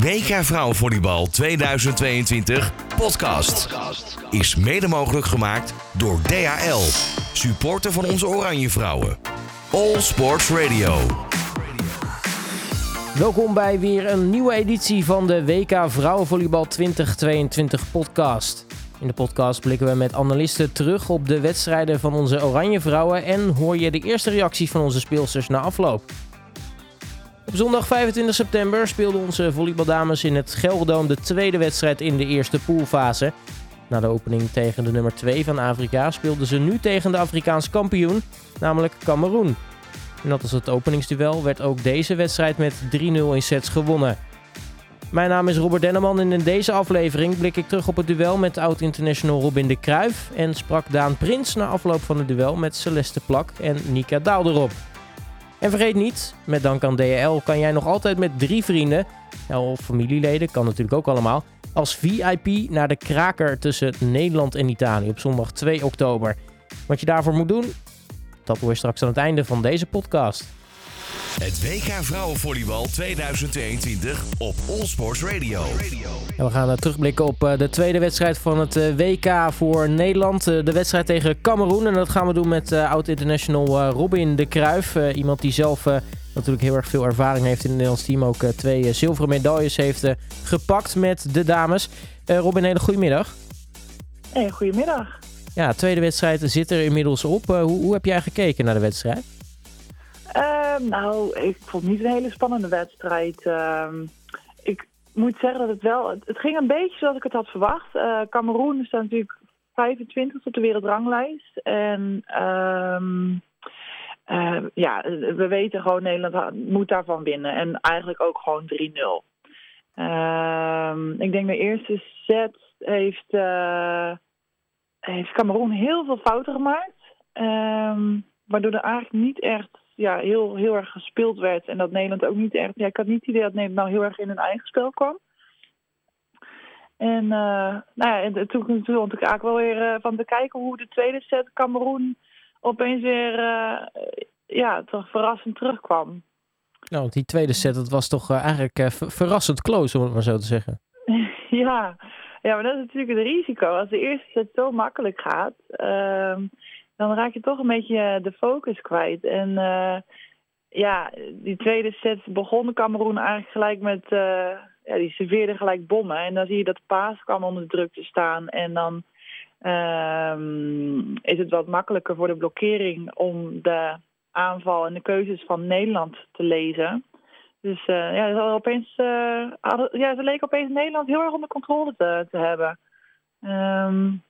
WK Vrouwenvolleybal 2022 podcast is mede mogelijk gemaakt door DHL, supporter van onze Oranje Vrouwen. All Sports Radio. Welkom bij weer een nieuwe editie van de WK Vrouwenvolleybal 2022 podcast. In de podcast blikken we met analisten terug op de wedstrijden van onze Oranje Vrouwen en hoor je de eerste reactie van onze speelsters na afloop. Op zondag 25 september speelden onze volleybaldames in het Gelderdoom de tweede wedstrijd in de eerste poolfase. Na de opening tegen de nummer 2 van Afrika speelden ze nu tegen de Afrikaans kampioen, namelijk Cameroen. En dat als het openingsduel werd ook deze wedstrijd met 3-0 in sets gewonnen. Mijn naam is Robert Denneman en in deze aflevering blik ik terug op het duel met oud-international Robin de Kruijf en sprak Daan Prins na afloop van het duel met Celeste Plak en Nika Daalderop. En vergeet niet, met dank aan DHL kan jij nog altijd met drie vrienden, of familieleden, kan natuurlijk ook allemaal, als VIP naar de kraker tussen Nederland en Italië op zondag 2 oktober. Wat je daarvoor moet doen, dat hoor je straks aan het einde van deze podcast. Het WK Vrouwenvolleybal 2022 op All Sports Radio. En we gaan uh, terugblikken op uh, de tweede wedstrijd van het uh, WK voor Nederland. de wedstrijd tegen Cameroen. En dat gaan we doen met oud-international Robin de Kruijf. iemand die zelf natuurlijk heel erg veel ervaring heeft in het Nederlands team. Ook twee zilveren medailles heeft gepakt met de dames. Robin, hele goede middag. Hey, goedemiddag. Ja, tweede wedstrijd zit er inmiddels op. hoe, hoe heb jij gekeken naar de wedstrijd? Ehm, nou, ik vond het niet een hele spannende wedstrijd. Ehm, ik moet zeggen dat het wel... Het, ging een beetje zoals ik het had verwacht. Uh, Cameroen staat natuurlijk 25 op de wereldranglijst. En ehm, eh, ja, we weten gewoon Nederland moet daarvan winnen. En eigenlijk ook gewoon 3-0. ik denk de eerste set heeft, uh, heeft Cameroen heel veel fouten gemaakt. waardoor er eigenlijk niet echt ja, heel, heel erg gespeeld werd. En dat Nederland ook niet echt... Ja, ik had niet het idee dat Nederland nou heel erg in hun eigen spel kwam. En, uh, nou ja, en toen, toen vond ik eigenlijk wel weer uh, van te kijken hoe de tweede set Cameroen opeens weer uh, ja, toch verrassend terugkwam. Nou, want die tweede set, dat was toch eigenlijk verrassend close, om het maar zo te zeggen. ja. ja, maar dat is natuurlijk het risico. Als de eerste set zo makkelijk gaat, ehm, dan raak je toch een beetje eh, de focus kwijt. En uh, ja, die tweede set begon Cameroen eigenlijk gelijk met... Uh, ja, die serveerde gelijk bommen. En dan zie je dat paas kwam onder druk te staan. En dan um, is het wat makkelijker voor de blokkering om de aanval en de keuzes van Nederland te lezen. Dus ja, ze, opeens, hadden, ja, ze leken opeens Nederland heel erg onder controle te, te hebben. Um,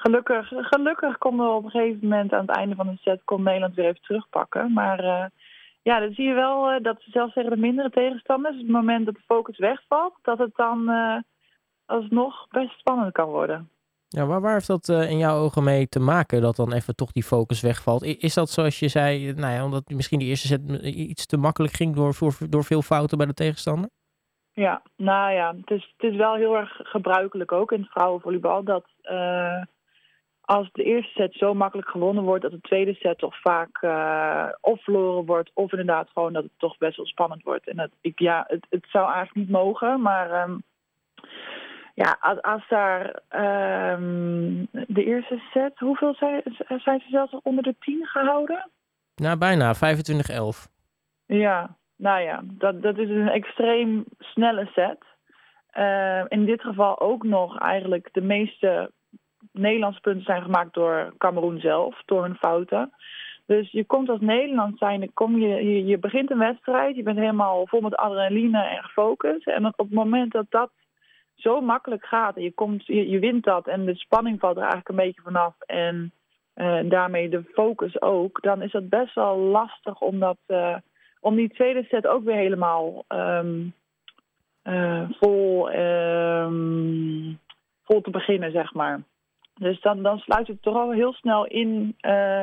gelukkig, gelukkig konden we op een gegeven moment aan het einde van de set kon Nederland weer even terugpakken. Maar uh, ja, dan zie je wel uh, dat zelfs tegen de mindere tegenstanders, op het moment dat de focus wegvalt, dat het dan uh, alsnog best spannend kan worden. Ja, waar, waar heeft dat in jouw ogen mee te maken dat dan even toch die focus wegvalt? Is dat zoals je zei, nou ja, omdat misschien die eerste set iets te makkelijk ging door, door, door veel fouten bij de tegenstander? Ja, nou ja, het is, het is wel heel erg gebruikelijk ook in het vrouwenvolleybal dat als de eerste set zo makkelijk gewonnen wordt, dat de tweede set toch vaak uh, of verloren wordt, of inderdaad gewoon dat het toch best wel spannend wordt. En dat, ik, ja, het, het zou eigenlijk niet mogen, maar um, ja, als, als daar um, de eerste set, hoeveel zijn, zijn ze zelfs onder de 10 gehouden? Nou, bijna, 25-11. Ja, nou ja, dat, dat is een extreem snelle set. Uh, in dit geval ook nog eigenlijk de meeste Nederlandse punten zijn gemaakt door Cameroen zelf, door hun fouten. Dus je komt als Nederland zijn, kom je, je, begint een wedstrijd, je bent helemaal vol met adrenaline en gefocust. En op het moment dat dat zo makkelijk gaat en je, komt, je, je wint dat en de spanning valt er eigenlijk een beetje vanaf en uh, daarmee de focus ook, dan is dat best wel lastig om, dat, uh, om die tweede set ook weer helemaal um, uh, vol, um, vol te beginnen, zeg maar. Dus dan, sluit het toch al heel snel in uh,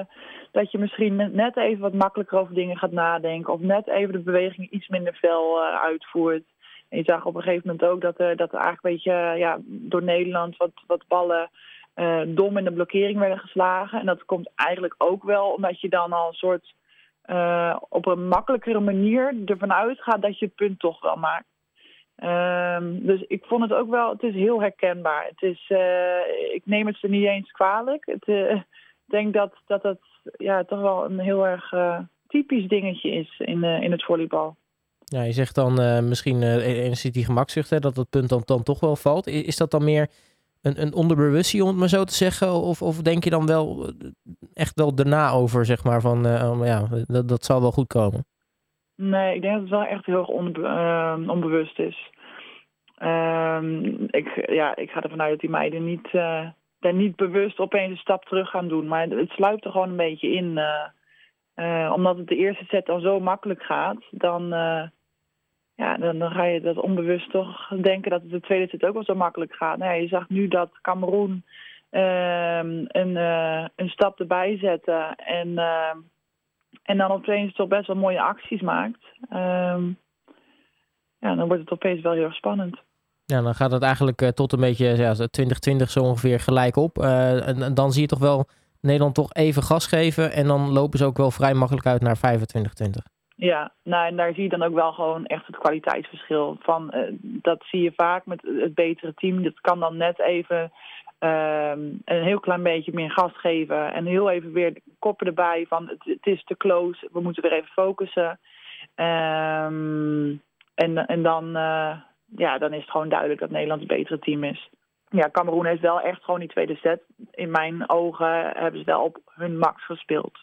dat je misschien net even wat makkelijker over dingen gaat nadenken. Of net even de beweging iets minder fel uh, uitvoert. En je zag op een gegeven moment ook dat er, dat er eigenlijk een beetje ja, door Nederland wat, wat ballen dom in de blokkering werden geslagen. En dat komt eigenlijk ook wel omdat je dan al een soort op een makkelijkere manier ervan uitgaat dat je het punt toch wel maakt. Ehm, dus ik vond het ook wel, het is heel herkenbaar. Het is, ik neem het ze niet eens kwalijk. Het, ik denk dat, dat het ja, toch wel een heel erg typisch dingetje is in, in het volleybal. Ja, je zegt dan misschien uh, zit die gemakzucht, hè, dat dat punt dan, dan toch wel valt. Is, dat dan meer een, een onderbewustie, om het maar zo te zeggen? Of, of denk je dan wel echt wel daarna over, zeg maar, van ja, dat, dat zal wel goed komen? Nee, ik denk dat het wel echt heel erg uh, onbewust is. Um, ik, ja, ik ga ervan uit dat die meiden niet, uh, daar niet bewust opeens een stap terug gaan doen. Maar het sluipt er gewoon een beetje in. Uh, omdat het de eerste set dan zo makkelijk gaat, dan, ja, dan, ga je dat onbewust toch denken dat het de tweede set ook wel zo makkelijk gaat. Nou je zag nu dat Cameroen uh, een, een stap erbij zette en, en dan opeens toch best wel mooie acties maakt. Ehm, ja, dan wordt het opeens wel heel erg spannend. Ja, dan gaat het eigenlijk uh, tot een beetje ja, 2020 zo ongeveer gelijk op. Uh, en, en, dan zie je toch wel Nederland toch even gas geven en dan lopen ze ook wel vrij makkelijk uit naar 25-20. Ja, nou en daar zie je dan ook wel gewoon echt het kwaliteitsverschil van. Uh, dat zie je vaak met het betere team. Dat kan dan net even uh, een heel klein beetje meer gas geven. En heel even weer koppen erbij van het, is te close, we moeten weer even focussen. Um, en, en dan, uh, ja, dan is het gewoon duidelijk dat Nederland het betere team is. Ja, Cameroen heeft wel echt gewoon die tweede set. In mijn ogen hebben ze wel op hun max gespeeld.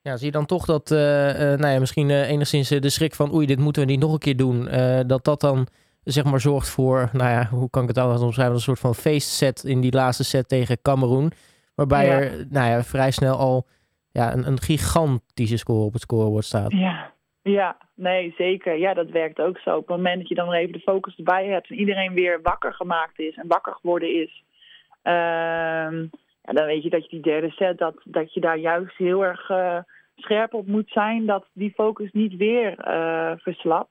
Ja, zie je dan toch dat, uh, uh, nou ja, misschien enigszins de schrik van oei, dit moeten we niet nog een keer doen, dat dat dan zeg maar zorgt voor, nou ja, hoe kan ik het anders omschrijven, een soort van feestset in die laatste set tegen Cameroen, waarbij ja. er, nou ja, vrij snel al ja, een, een gigantische score op het scorebord staat. Ja. Ja, nee, zeker. Ja, dat werkt ook zo. Op het moment dat je dan even de focus erbij hebt en iedereen weer wakker gemaakt is en wakker geworden is, ehm, ja, dan weet je dat je die derde set, dat, dat je daar juist heel erg uh, scherp op moet zijn, dat die focus niet weer uh, verslapt.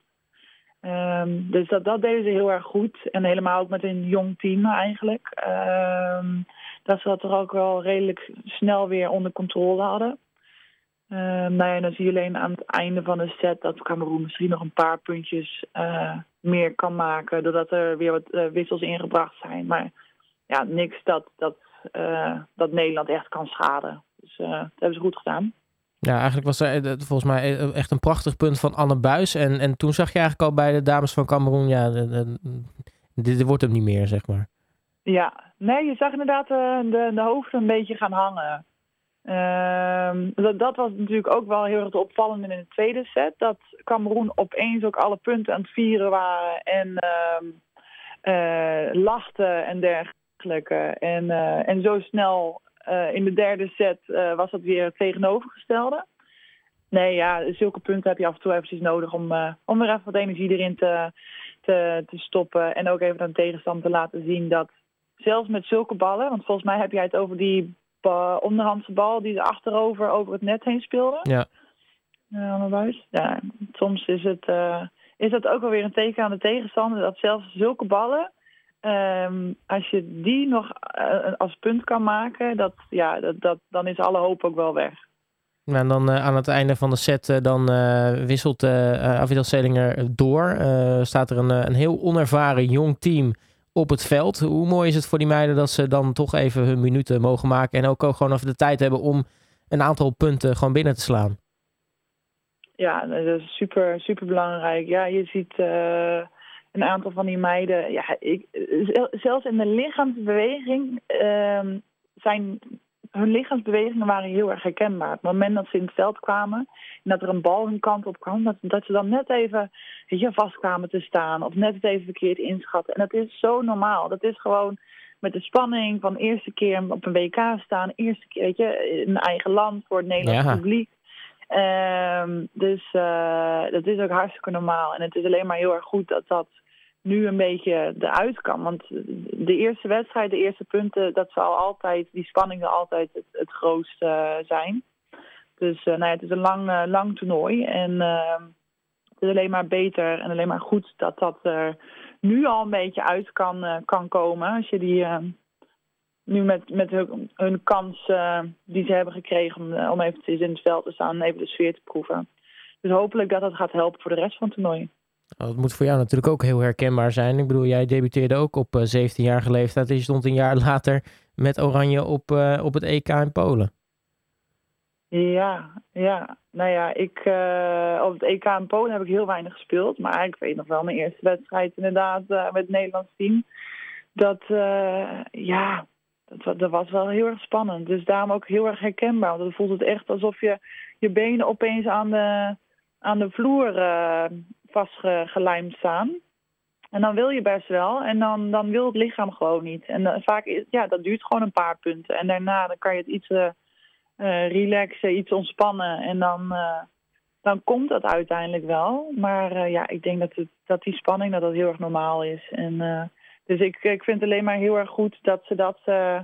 Um, dus dat, deden ze heel erg goed. En helemaal ook met een jong team eigenlijk. Um, dat ze dat toch ook wel redelijk snel weer onder controle hadden. Uh, nou ja, dan zie je alleen aan het einde van de set dat Cameroen misschien nog een paar puntjes uh, meer kan maken. Doordat er weer wat uh, wissels ingebracht zijn. Maar ja, niks dat, dat, dat Nederland echt kan schaden. Dus dat hebben ze goed gedaan. Ja, eigenlijk was er volgens mij echt een prachtig punt van Anne Buis. En, en toen zag je eigenlijk al bij de dames van Cameroen, ja, dit wordt hem niet meer, zeg maar. Ja, nee, je zag inderdaad de, de hoofden een beetje gaan hangen. Um, dat, dat, was natuurlijk ook wel heel erg opvallend in de tweede set. Dat Cameroen opeens ook alle punten aan het vieren waren en uh, lachten en dergelijke. En, en zo snel uh, in de derde set was dat weer het tegenovergestelde. Nee, ja, zulke punten heb je af en toe eventjes nodig om, om weer even wat energie erin te, te, te stoppen. En ook even aan de tegenstander te laten zien dat zelfs met zulke ballen, want volgens mij heb jij het over die uh, onderhandse bal die er achterover over het net heen speelde. Ja. Uh, ja, soms is het, uh, is dat ook alweer een teken aan de tegenstander dat zelfs zulke ballen, um, als je die nog uh, als punt kan maken, dat, ja, dat, dat, dan is alle hoop ook wel weg. Nou, en dan aan het einde van de set dan wisselt Avidal Selinger door. staat er een, een heel onervaren jong team op het veld. Hoe mooi is het voor die meiden dat ze dan toch even hun minuten mogen maken. En ook, ook gewoon even de tijd hebben om een aantal punten gewoon binnen te slaan. Ja, dat is super, super belangrijk. Ja, je ziet een aantal van die meiden. Ja, ik, zelfs in de lichaamsbeweging uh, zijn hun lichaamsbewegingen waren heel erg herkenbaar. Op het moment dat ze in het veld kwamen en dat er een bal hun kant op kwam, dat, dat ze dan net even weet je, vast kwamen te staan of net het even verkeerd inschatten. En dat is zo normaal. Dat is gewoon met de spanning van de eerste keer op een WK staan, eerste keer weet je, in een eigen land voor het Nederlandse ja. publiek. Um, dus uh, dat is ook hartstikke normaal. En het is alleen maar heel erg goed dat dat nu een beetje eruit kan. Want de eerste wedstrijd, de eerste punten, dat zal altijd, die spanning zal altijd het, het grootste zijn. Dus uh, nou ja, het is een lang, lang toernooi. En uh, het is alleen maar beter en alleen maar goed dat dat er nu al een beetje uit kan, kan komen. Als je die nu met, met hun, hun kans die ze hebben gekregen om, om even in het veld te staan en even de sfeer te proeven. Dus hopelijk dat dat gaat helpen voor de rest van het toernooi. Nou, Dat moet voor jou natuurlijk ook heel herkenbaar zijn. Ik bedoel, jij debuteerde ook op eh, 17-jarige leeftijd. En je stond een jaar later met Oranje op, eh, op het EK in Polen. Ja, ja. Nou ja, ik, eh, op het EK in Polen heb ik heel weinig gespeeld. Maar ik weet nog wel mijn eerste wedstrijd inderdaad eh, met het Nederlands team. Dat, eh, ja, dat, dat was wel heel erg spannend. Dus daarom ook heel erg herkenbaar. Want dan voelt het echt alsof je je benen opeens aan de, aan de vloer eh, vastgelijmd staan. En dan wil je best wel. En dan, dan wil het lichaam gewoon niet. En eh, vaak is, ja, dat duurt gewoon een paar punten. En daarna dan kan je het iets eh, relaxen, iets ontspannen. En dan, dan komt dat uiteindelijk wel. Maar ja, ik denk dat, het, dat die spanning dat dat heel erg normaal is. En, dus ik, ik vind het alleen maar heel erg goed dat ze dat, eh,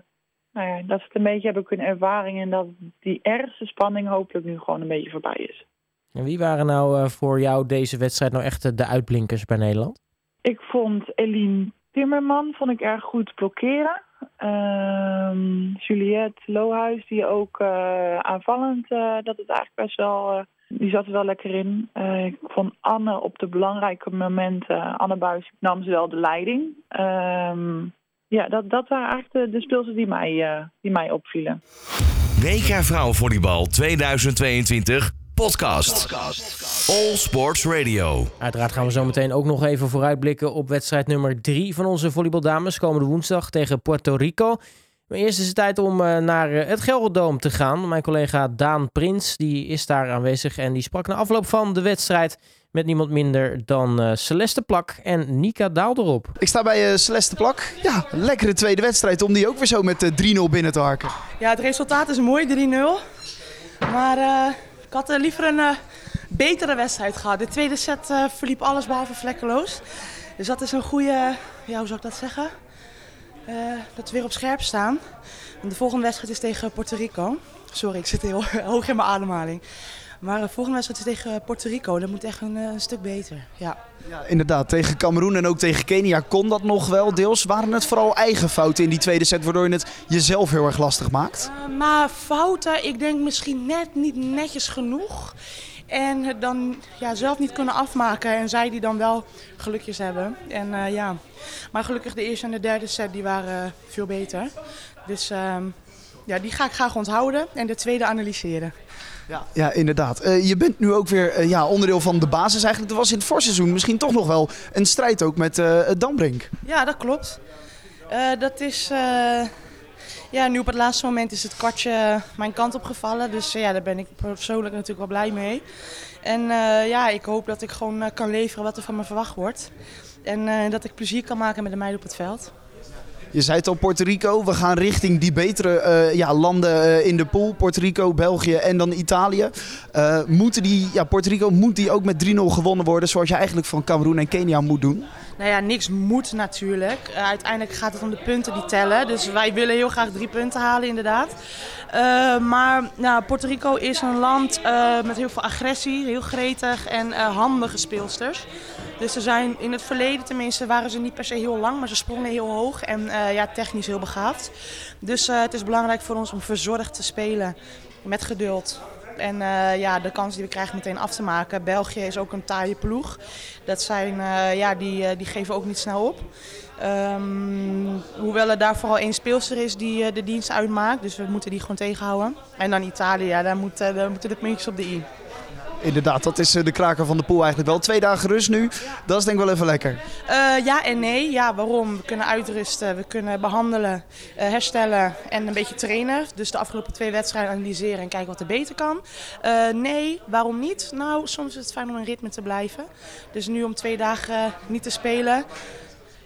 nou ja, dat ze het een beetje hebben kunnen ervaren. En dat die ergste spanning hopelijk nu gewoon een beetje voorbij is. En wie waren nou eh, voor jou deze wedstrijd nou echt de uitblinkers bij Nederland? Ik vond Eline Timmerman vond ik erg goed blokkeren. Ehm, Juliette Lohuis, die ook eh, aanvallend, dat het eigenlijk best wel, die zat er wel lekker in. Eh, ik vond Anne op de belangrijke momenten, Anne Buis nam ze wel de leiding. Ehm, ja, dat, dat waren eigenlijk de, de speelsters die mij, eh, die mij opvielen. WK Vrouwenvolleybal 2022 podcast. All Sports Radio. Uiteraard gaan we zo meteen ook nog even vooruitblikken op wedstrijd nummer 3 van onze volleybaldames. Komende woensdag tegen Puerto Rico. Maar eerst is het tijd om eh, naar eh, het Gelderdoom te gaan. Mijn collega Daan Prins die is daar aanwezig en die sprak na afloop van de wedstrijd met niemand minder dan eh, Celeste Plak en Nika Daalderop. Ik sta bij eh, Celeste Plak. Ja, een lekkere tweede wedstrijd om die ook weer zo met eh, 3-0 binnen te harken. Ja, het resultaat is mooi, 3-0. Maar eh, ik had liever een betere wedstrijd gehad. De tweede set eh, verliep alles behalve vlekkeloos. Dus dat is een goede, ja, hoe zou ik dat zeggen? Eh, dat we weer op scherp staan. Want de volgende wedstrijd is tegen Puerto Rico. Sorry, ik zit heel hoog in mijn ademhaling. Maar de volgende wedstrijd is tegen Puerto Rico. Dat moet echt een, eh, een stuk beter. Ja. Ja, inderdaad. Tegen Cameroen en ook tegen Kenia kon dat nog wel deels. Waren het vooral eigen fouten in die tweede set waardoor je het jezelf heel erg lastig maakt? Eh, maar fouten, ik denk misschien net niet netjes genoeg. En het dan ja, zelf niet kunnen afmaken. En zij die dan wel gelukjes hebben. En eh, ja, maar gelukkig de eerste en de derde set die waren eh, veel beter. Dus ehm, ja, die ga ik graag onthouden. En de tweede analyseren. Ja, ja inderdaad. Eh, je bent nu ook weer ja, onderdeel van de basis eigenlijk. Er was in het voorseizoen misschien toch nog wel een strijd ook met eh Dambrink. Ja, dat klopt. Dat is. Eh, ja, nu op het laatste moment is het kwartje mijn kant opgevallen. Dus eh, ja, daar ben ik persoonlijk natuurlijk wel blij mee. En eh, ja, ik hoop dat ik gewoon eh, kan leveren wat er van me verwacht wordt. En eh, dat ik plezier kan maken met de meiden op het veld. Je zei het al, Puerto Rico. We gaan richting die betere eh, ja, landen eh, in de pool. Puerto Rico, België en dan Italië. Eh, moeten die, ja, Puerto Rico moet die ook met 3-0 gewonnen worden. Zoals je eigenlijk van Cameroen en Kenia moet doen. Nou ja, niks moet natuurlijk. Uiteindelijk gaat het om de punten die tellen. Dus wij willen heel graag drie punten halen, inderdaad. Maar nou, Puerto Rico is een land met heel veel agressie, heel gretig en handige speelsters. Dus ze zijn in het verleden tenminste waren ze niet per se heel lang, maar ze sprongen heel hoog en eh, ja, technisch heel begaafd. Dus eh, het is belangrijk voor ons om verzorgd te spelen met geduld. En eh, ja, de kans die we krijgen meteen af te maken. België is ook een taaie ploeg. Dat zijn, ja, die, die geven ook niet snel op. Ehm, hoewel er daar vooral één speelster is die de dienst uitmaakt. Dus we moeten die gewoon tegenhouden. En dan Italië, daar, moet, daar moeten de puntjes op de i. Inderdaad, dat is eh, de kraker van de pool eigenlijk wel. Twee dagen rust nu. Dat is denk ik wel even lekker. Eh, ja en nee. Ja, waarom? We kunnen uitrusten, we kunnen behandelen, eh, herstellen en een beetje trainen. Dus de afgelopen twee wedstrijden analyseren en kijken wat er beter kan. Nee, waarom niet? Nou, soms is het fijn om in ritme te blijven. Dus nu om twee dagen niet te spelen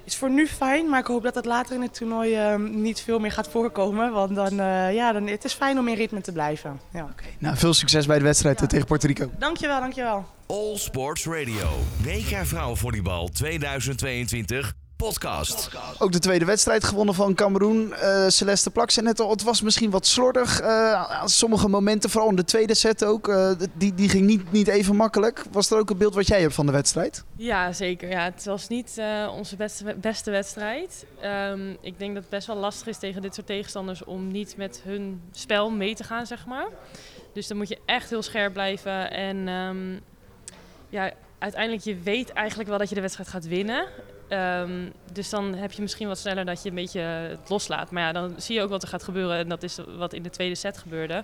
is voor nu fijn. Maar ik hoop dat het later in het toernooi eh, niet veel meer gaat voorkomen. Want dan, eh, ja, dan, het is fijn om in ritme te blijven. Ja. Nou, veel succes bij de wedstrijd eh, tegen Puerto Rico. Dankjewel, dankjewel. All Sports Radio. WK Vrouwenvolleybal 2022 podcast. Ook de tweede wedstrijd gewonnen van Cameroen. Eh, Celeste Plak zei net al, het was misschien wat slordig. eh, aan sommige momenten, vooral in de tweede set ook. eh, die, die ging niet, niet even makkelijk. Was er ook een beeld wat jij hebt van de wedstrijd? Ja, zeker. Ja, het was niet eh, onze beste, beste wedstrijd. Ehm, ik denk dat het best wel lastig is tegen dit soort tegenstanders om niet met hun spel mee te gaan, zeg maar. Dus dan moet je echt heel scherp blijven. En ehm, ja, uiteindelijk je weet eigenlijk wel dat je de wedstrijd gaat winnen. Ehm, dus dan heb je misschien wat sneller dat je een beetje het loslaat. Maar ja, dan zie je ook wat er gaat gebeuren. En dat is wat in de tweede set gebeurde.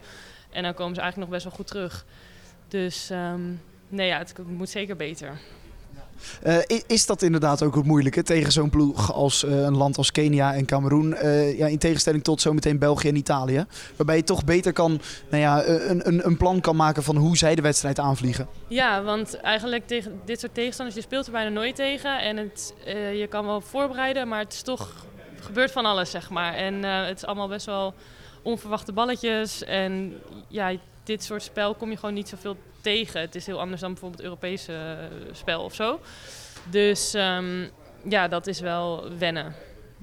En dan komen ze eigenlijk nog best wel goed terug. Dus ehm, nee, ja, het moet zeker beter. Uh, is dat inderdaad ook het moeilijke tegen zo'n ploeg als uh, een land als Kenia en Cameroen? Uh, ja, in tegenstelling tot zometeen België en Italië. Waarbij je toch beter kan, nou ja, een, een, een plan kan maken van hoe zij de wedstrijd aanvliegen. Ja, want eigenlijk tegen dit soort tegenstanders, je speelt er bijna nooit tegen. En het, je kan wel voorbereiden, maar het is toch gebeurt van alles, zeg maar. En het is allemaal best wel onverwachte balletjes. En ja, dit soort spel kom je gewoon niet zoveel tegen. Het is heel anders dan bijvoorbeeld het Europese eh, spel of zo. Dus um, ja, dat is wel wennen.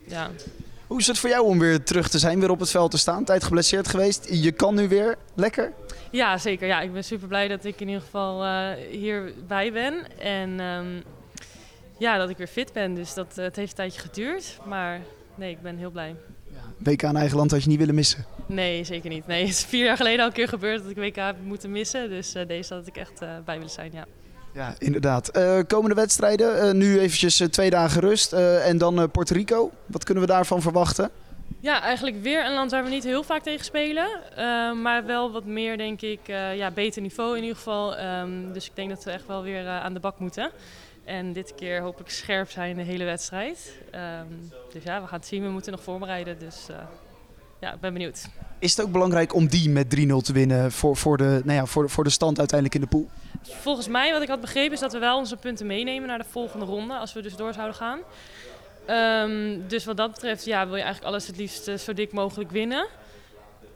Ja. Hoe is het voor jou om weer terug te zijn, weer op het veld te staan? Tijd geblesseerd geweest. Je kan nu weer. Lekker? Ja, zeker. Ja, ik ben super blij dat ik in ieder geval uh, hierbij ben. En um, ja, dat ik weer fit ben. Dus dat, uh, het heeft een tijdje geduurd. Maar nee, ik ben heel blij. WK in eigen land had je niet willen missen? Nee, zeker niet. Nee, het is vier jaar geleden al een keer gebeurd dat ik WK heb moeten missen. Dus uh, deze had ik echt uh, bij willen zijn, ja. Ja, inderdaad. Uh, komende wedstrijden, nu eventjes twee dagen rust en dan Puerto Rico. Wat kunnen we daarvan verwachten? Ja, eigenlijk weer een land waar we niet heel vaak tegen spelen. maar wel wat meer, denk ik, ja, beter niveau in ieder geval. Um, dus ik denk dat we echt wel weer aan de bak moeten. En dit keer hoop ik scherp zijn de hele wedstrijd. Um, dus ja, we gaan het zien. We moeten nog voorbereiden. Dus uh, ja, ik ben benieuwd. Is het ook belangrijk om die met 3-0 te winnen voor, voor, de, nou ja, voor, voor de stand uiteindelijk in de pool? Volgens mij, wat ik had begrepen, is dat we wel onze punten meenemen naar de volgende ronde. Als we dus door zouden gaan. Um, dus wat dat betreft ja, wil je eigenlijk alles het liefst uh, zo dik mogelijk winnen.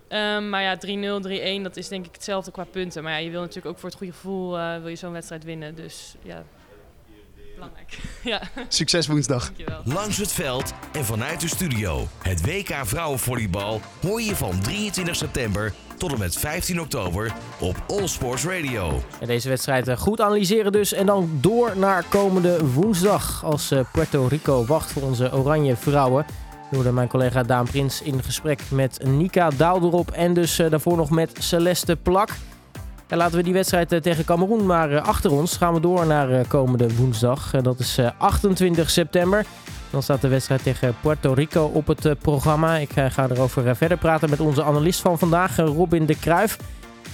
Um, maar ja, 3-0, 3-1, dat is denk ik hetzelfde qua punten. Maar ja, je wil natuurlijk ook voor het goede gevoel uh, wil je zo'n wedstrijd winnen. Dus ja, belangrijk. ja. Succes woensdag. Dankjewel. Langs het veld en vanuit de studio. Het WK Vrouwenvolleybal hoor je van 23 september tot en met 15 oktober op All Sports Radio. En deze wedstrijd eh, goed analyseren dus. En dan door naar komende woensdag. Als eh, Puerto Rico wacht voor onze oranje vrouwen. Hoorde mijn collega Daan Prins in gesprek met Nika Daalderop. En dus uh, daarvoor nog met Celeste Plak. En laten we die wedstrijd eh, tegen Cameroen maar eh, achter ons. Gaan we door naar eh, komende woensdag. dat is 28 september. Dan staat de wedstrijd tegen Puerto Rico op het programma. Ik ga erover verder praten met onze analist van vandaag, Robin de Kruijf.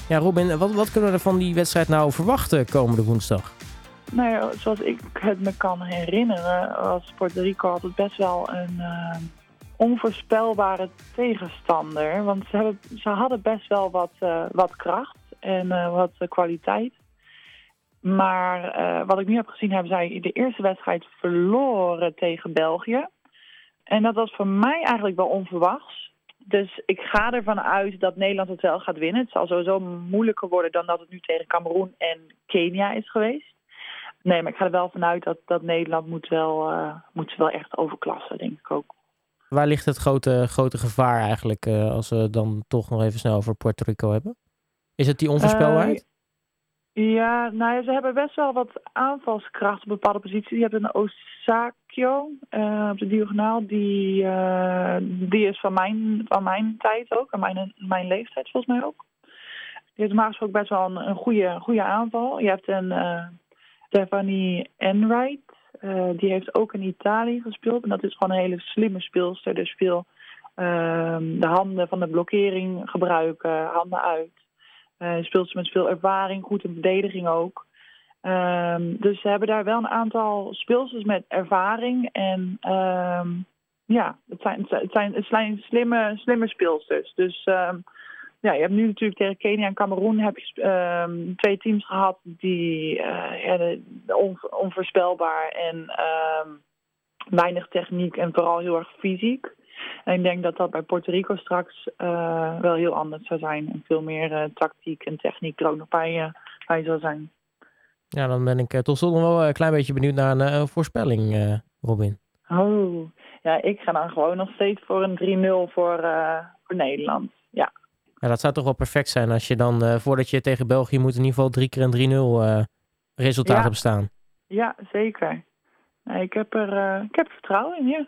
Ja, Robin, wat, wat kunnen we van die wedstrijd nou verwachten komende woensdag? Nou ja, zoals ik het me kan herinneren, was Puerto Rico altijd best wel een onvoorspelbare tegenstander. Want ze, hebben, ze hadden best wel wat, wat kracht en uh, wat kwaliteit. Maar uh, wat ik nu heb gezien, hebben zij de eerste wedstrijd verloren tegen België. En dat was voor mij eigenlijk wel onverwachts. Dus ik ga ervan uit dat Nederland het wel gaat winnen. Het zal sowieso moeilijker worden dan dat het nu tegen Cameroen en Kenia is geweest. Nee, maar ik ga er wel vanuit dat, dat Nederland moet wel, uh, moet wel echt overklassen, denk ik ook. Waar ligt het grote, grote gevaar eigenlijk, als we dan toch nog even snel over Puerto Rico hebben? Is het die onvoorspelbaarheid? Uh, ja, nou ze hebben best wel wat aanvalskracht op bepaalde posities. Je hebt een Osakio uh, op de diagonaal. Die, uh, die is van mijn, van mijn tijd ook. En mijn, mijn leeftijd volgens mij ook. Die heeft normaal gesproken best wel een, een goede, goede aanval. Je hebt een Stephanie Enright. die heeft ook in Italië gespeeld. En dat is gewoon een hele slimme speelster. Dus veel de handen van de blokkering gebruiken. Handen uit. Uh, speelt ze met veel ervaring, goed in verdediging ook. Um, dus ze hebben daar wel een aantal speelsters met ervaring. En um, ja, het zijn, het zijn, het zijn slimme, slimme speelsters. Dus um, ja, je hebt nu natuurlijk tegen Kenia en Cameroen heb je twee teams gehad die uh, ja, on, onvoorspelbaar en weinig techniek en vooral heel erg fysiek. En ik denk dat dat bij Puerto Rico straks uh, wel heel anders zou zijn. En veel meer uh, tactiek en techniek er ook nog bij, uh, bij zou zijn. Ja, dan ben ik tot slot nog wel een klein beetje benieuwd naar een voorspelling, Robin. Oh, ja, ik ga dan gewoon nog steeds voor een 3-0 voor, voor Nederland. Ja. ja. Dat zou toch wel perfect zijn als je dan, voordat je tegen België moet, in ieder geval drie keer een 3-0 resultaat ja. hebt staan. Ja, zeker. Nee, ik, heb er, ik heb er vertrouwen in, ja.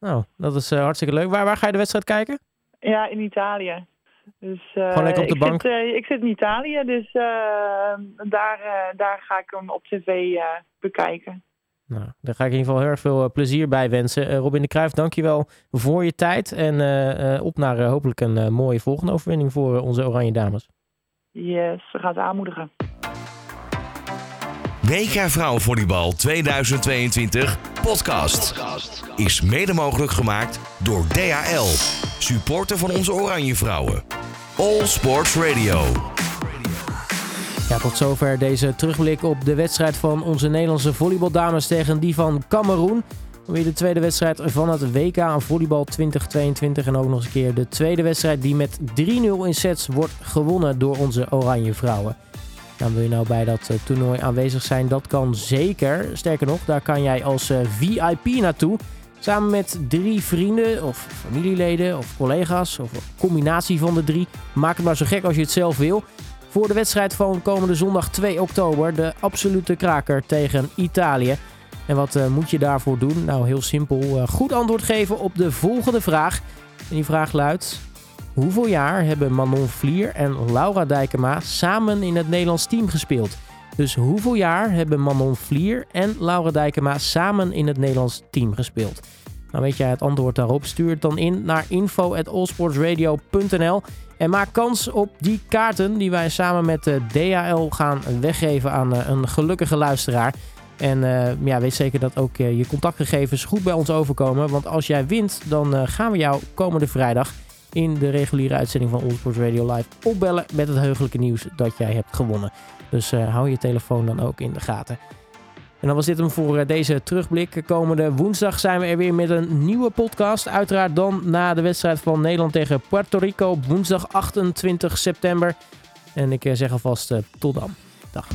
Nou, dat is uh, hartstikke leuk. Waar, waar ga je de wedstrijd kijken? Ja, in Italië. Dus, uh, Gewoon lekker op de ik bank? Zit, uh, ik zit in Italië, dus uh, daar, daar ga ik hem op tv bekijken. Nou, daar ga ik in ieder geval heel erg veel plezier bij wensen. Robin de Cruijff, dankjewel voor je tijd. En op naar hopelijk een mooie volgende overwinning voor onze Oranje Dames. Yes, we gaan ze aanmoedigen. WK Vrouwenvolleybal 2022 podcast is mede mogelijk gemaakt door DHL, supporter van onze Oranje Vrouwen. All Sports Radio. Ja, tot zover deze terugblik op de wedstrijd van onze Nederlandse volleybaldames tegen die van Cameroen. Weer de tweede wedstrijd van het WK aan volleybal 2022. En ook nog eens een keer de tweede wedstrijd die met 3-0 in sets wordt gewonnen door onze Oranje Vrouwen. Dan wil je nou bij dat uh, toernooi aanwezig zijn? Dat kan zeker. Sterker nog, daar kan jij als uh, VIP naartoe. Samen met drie vrienden of familieleden of collega's of een combinatie van de drie. Maak het maar zo gek als je het zelf wil. Voor de wedstrijd van komende zondag 2 oktober. De absolute kraker tegen Italië. En wat uh, moet je daarvoor doen? Nou, heel simpel. goed antwoord geven op de volgende vraag. En die vraag luidt: Hoeveel jaar hebben Manon Vlier en Laura Dijkema samen in het Nederlands team gespeeld? Dus hoeveel jaar hebben Manon Vlier en Laura Dijkema samen in het Nederlands team gespeeld? Nou weet jij het antwoord daarop, stuur het dan in naar info.allsportsradio.nl en maak kans op die kaarten die wij samen met de DHL gaan weggeven aan eh, een gelukkige luisteraar. En uh, ja, weet zeker dat ook je contactgegevens goed bij ons overkomen. Want als jij wint, dan gaan we jou komende vrijdag in de reguliere uitzending van Allsports Radio Live opbellen met het heugelijke nieuws dat jij hebt gewonnen. Dus uh, hou je telefoon dan ook in de gaten. En dan was dit hem voor uh, deze terugblik. Komende woensdag zijn we er weer met een nieuwe podcast. Uiteraard dan na de wedstrijd van Nederland tegen Puerto Rico op woensdag 28 september. En ik uh, zeg alvast tot dan. Dag.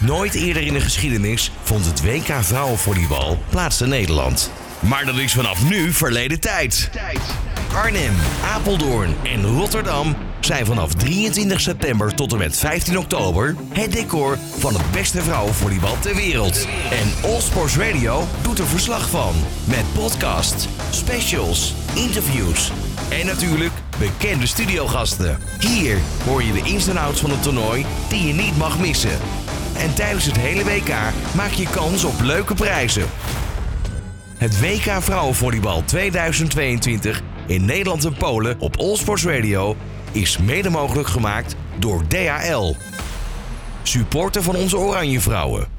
Nooit eerder in de geschiedenis vond het WK vrouwenvolleybal plaats in Nederland. Maar dat is vanaf nu verleden tijd. Arnhem, Apeldoorn en Rotterdam zijn vanaf 23 september tot en met 15 oktober het decor van het beste vrouwenvolleybal ter wereld. En All Sports Radio doet er verslag van. Met podcast, specials, interviews en natuurlijk bekende studiogasten. Hier hoor je de ins en outs van het toernooi die je niet mag missen. En tijdens het hele WK maak je kans op leuke prijzen. Het WK Vrouwenvolleybal 2022 in Nederland en Polen op Allsports Radio is mede mogelijk gemaakt door DHL. Supporter van onze Oranje Vrouwen.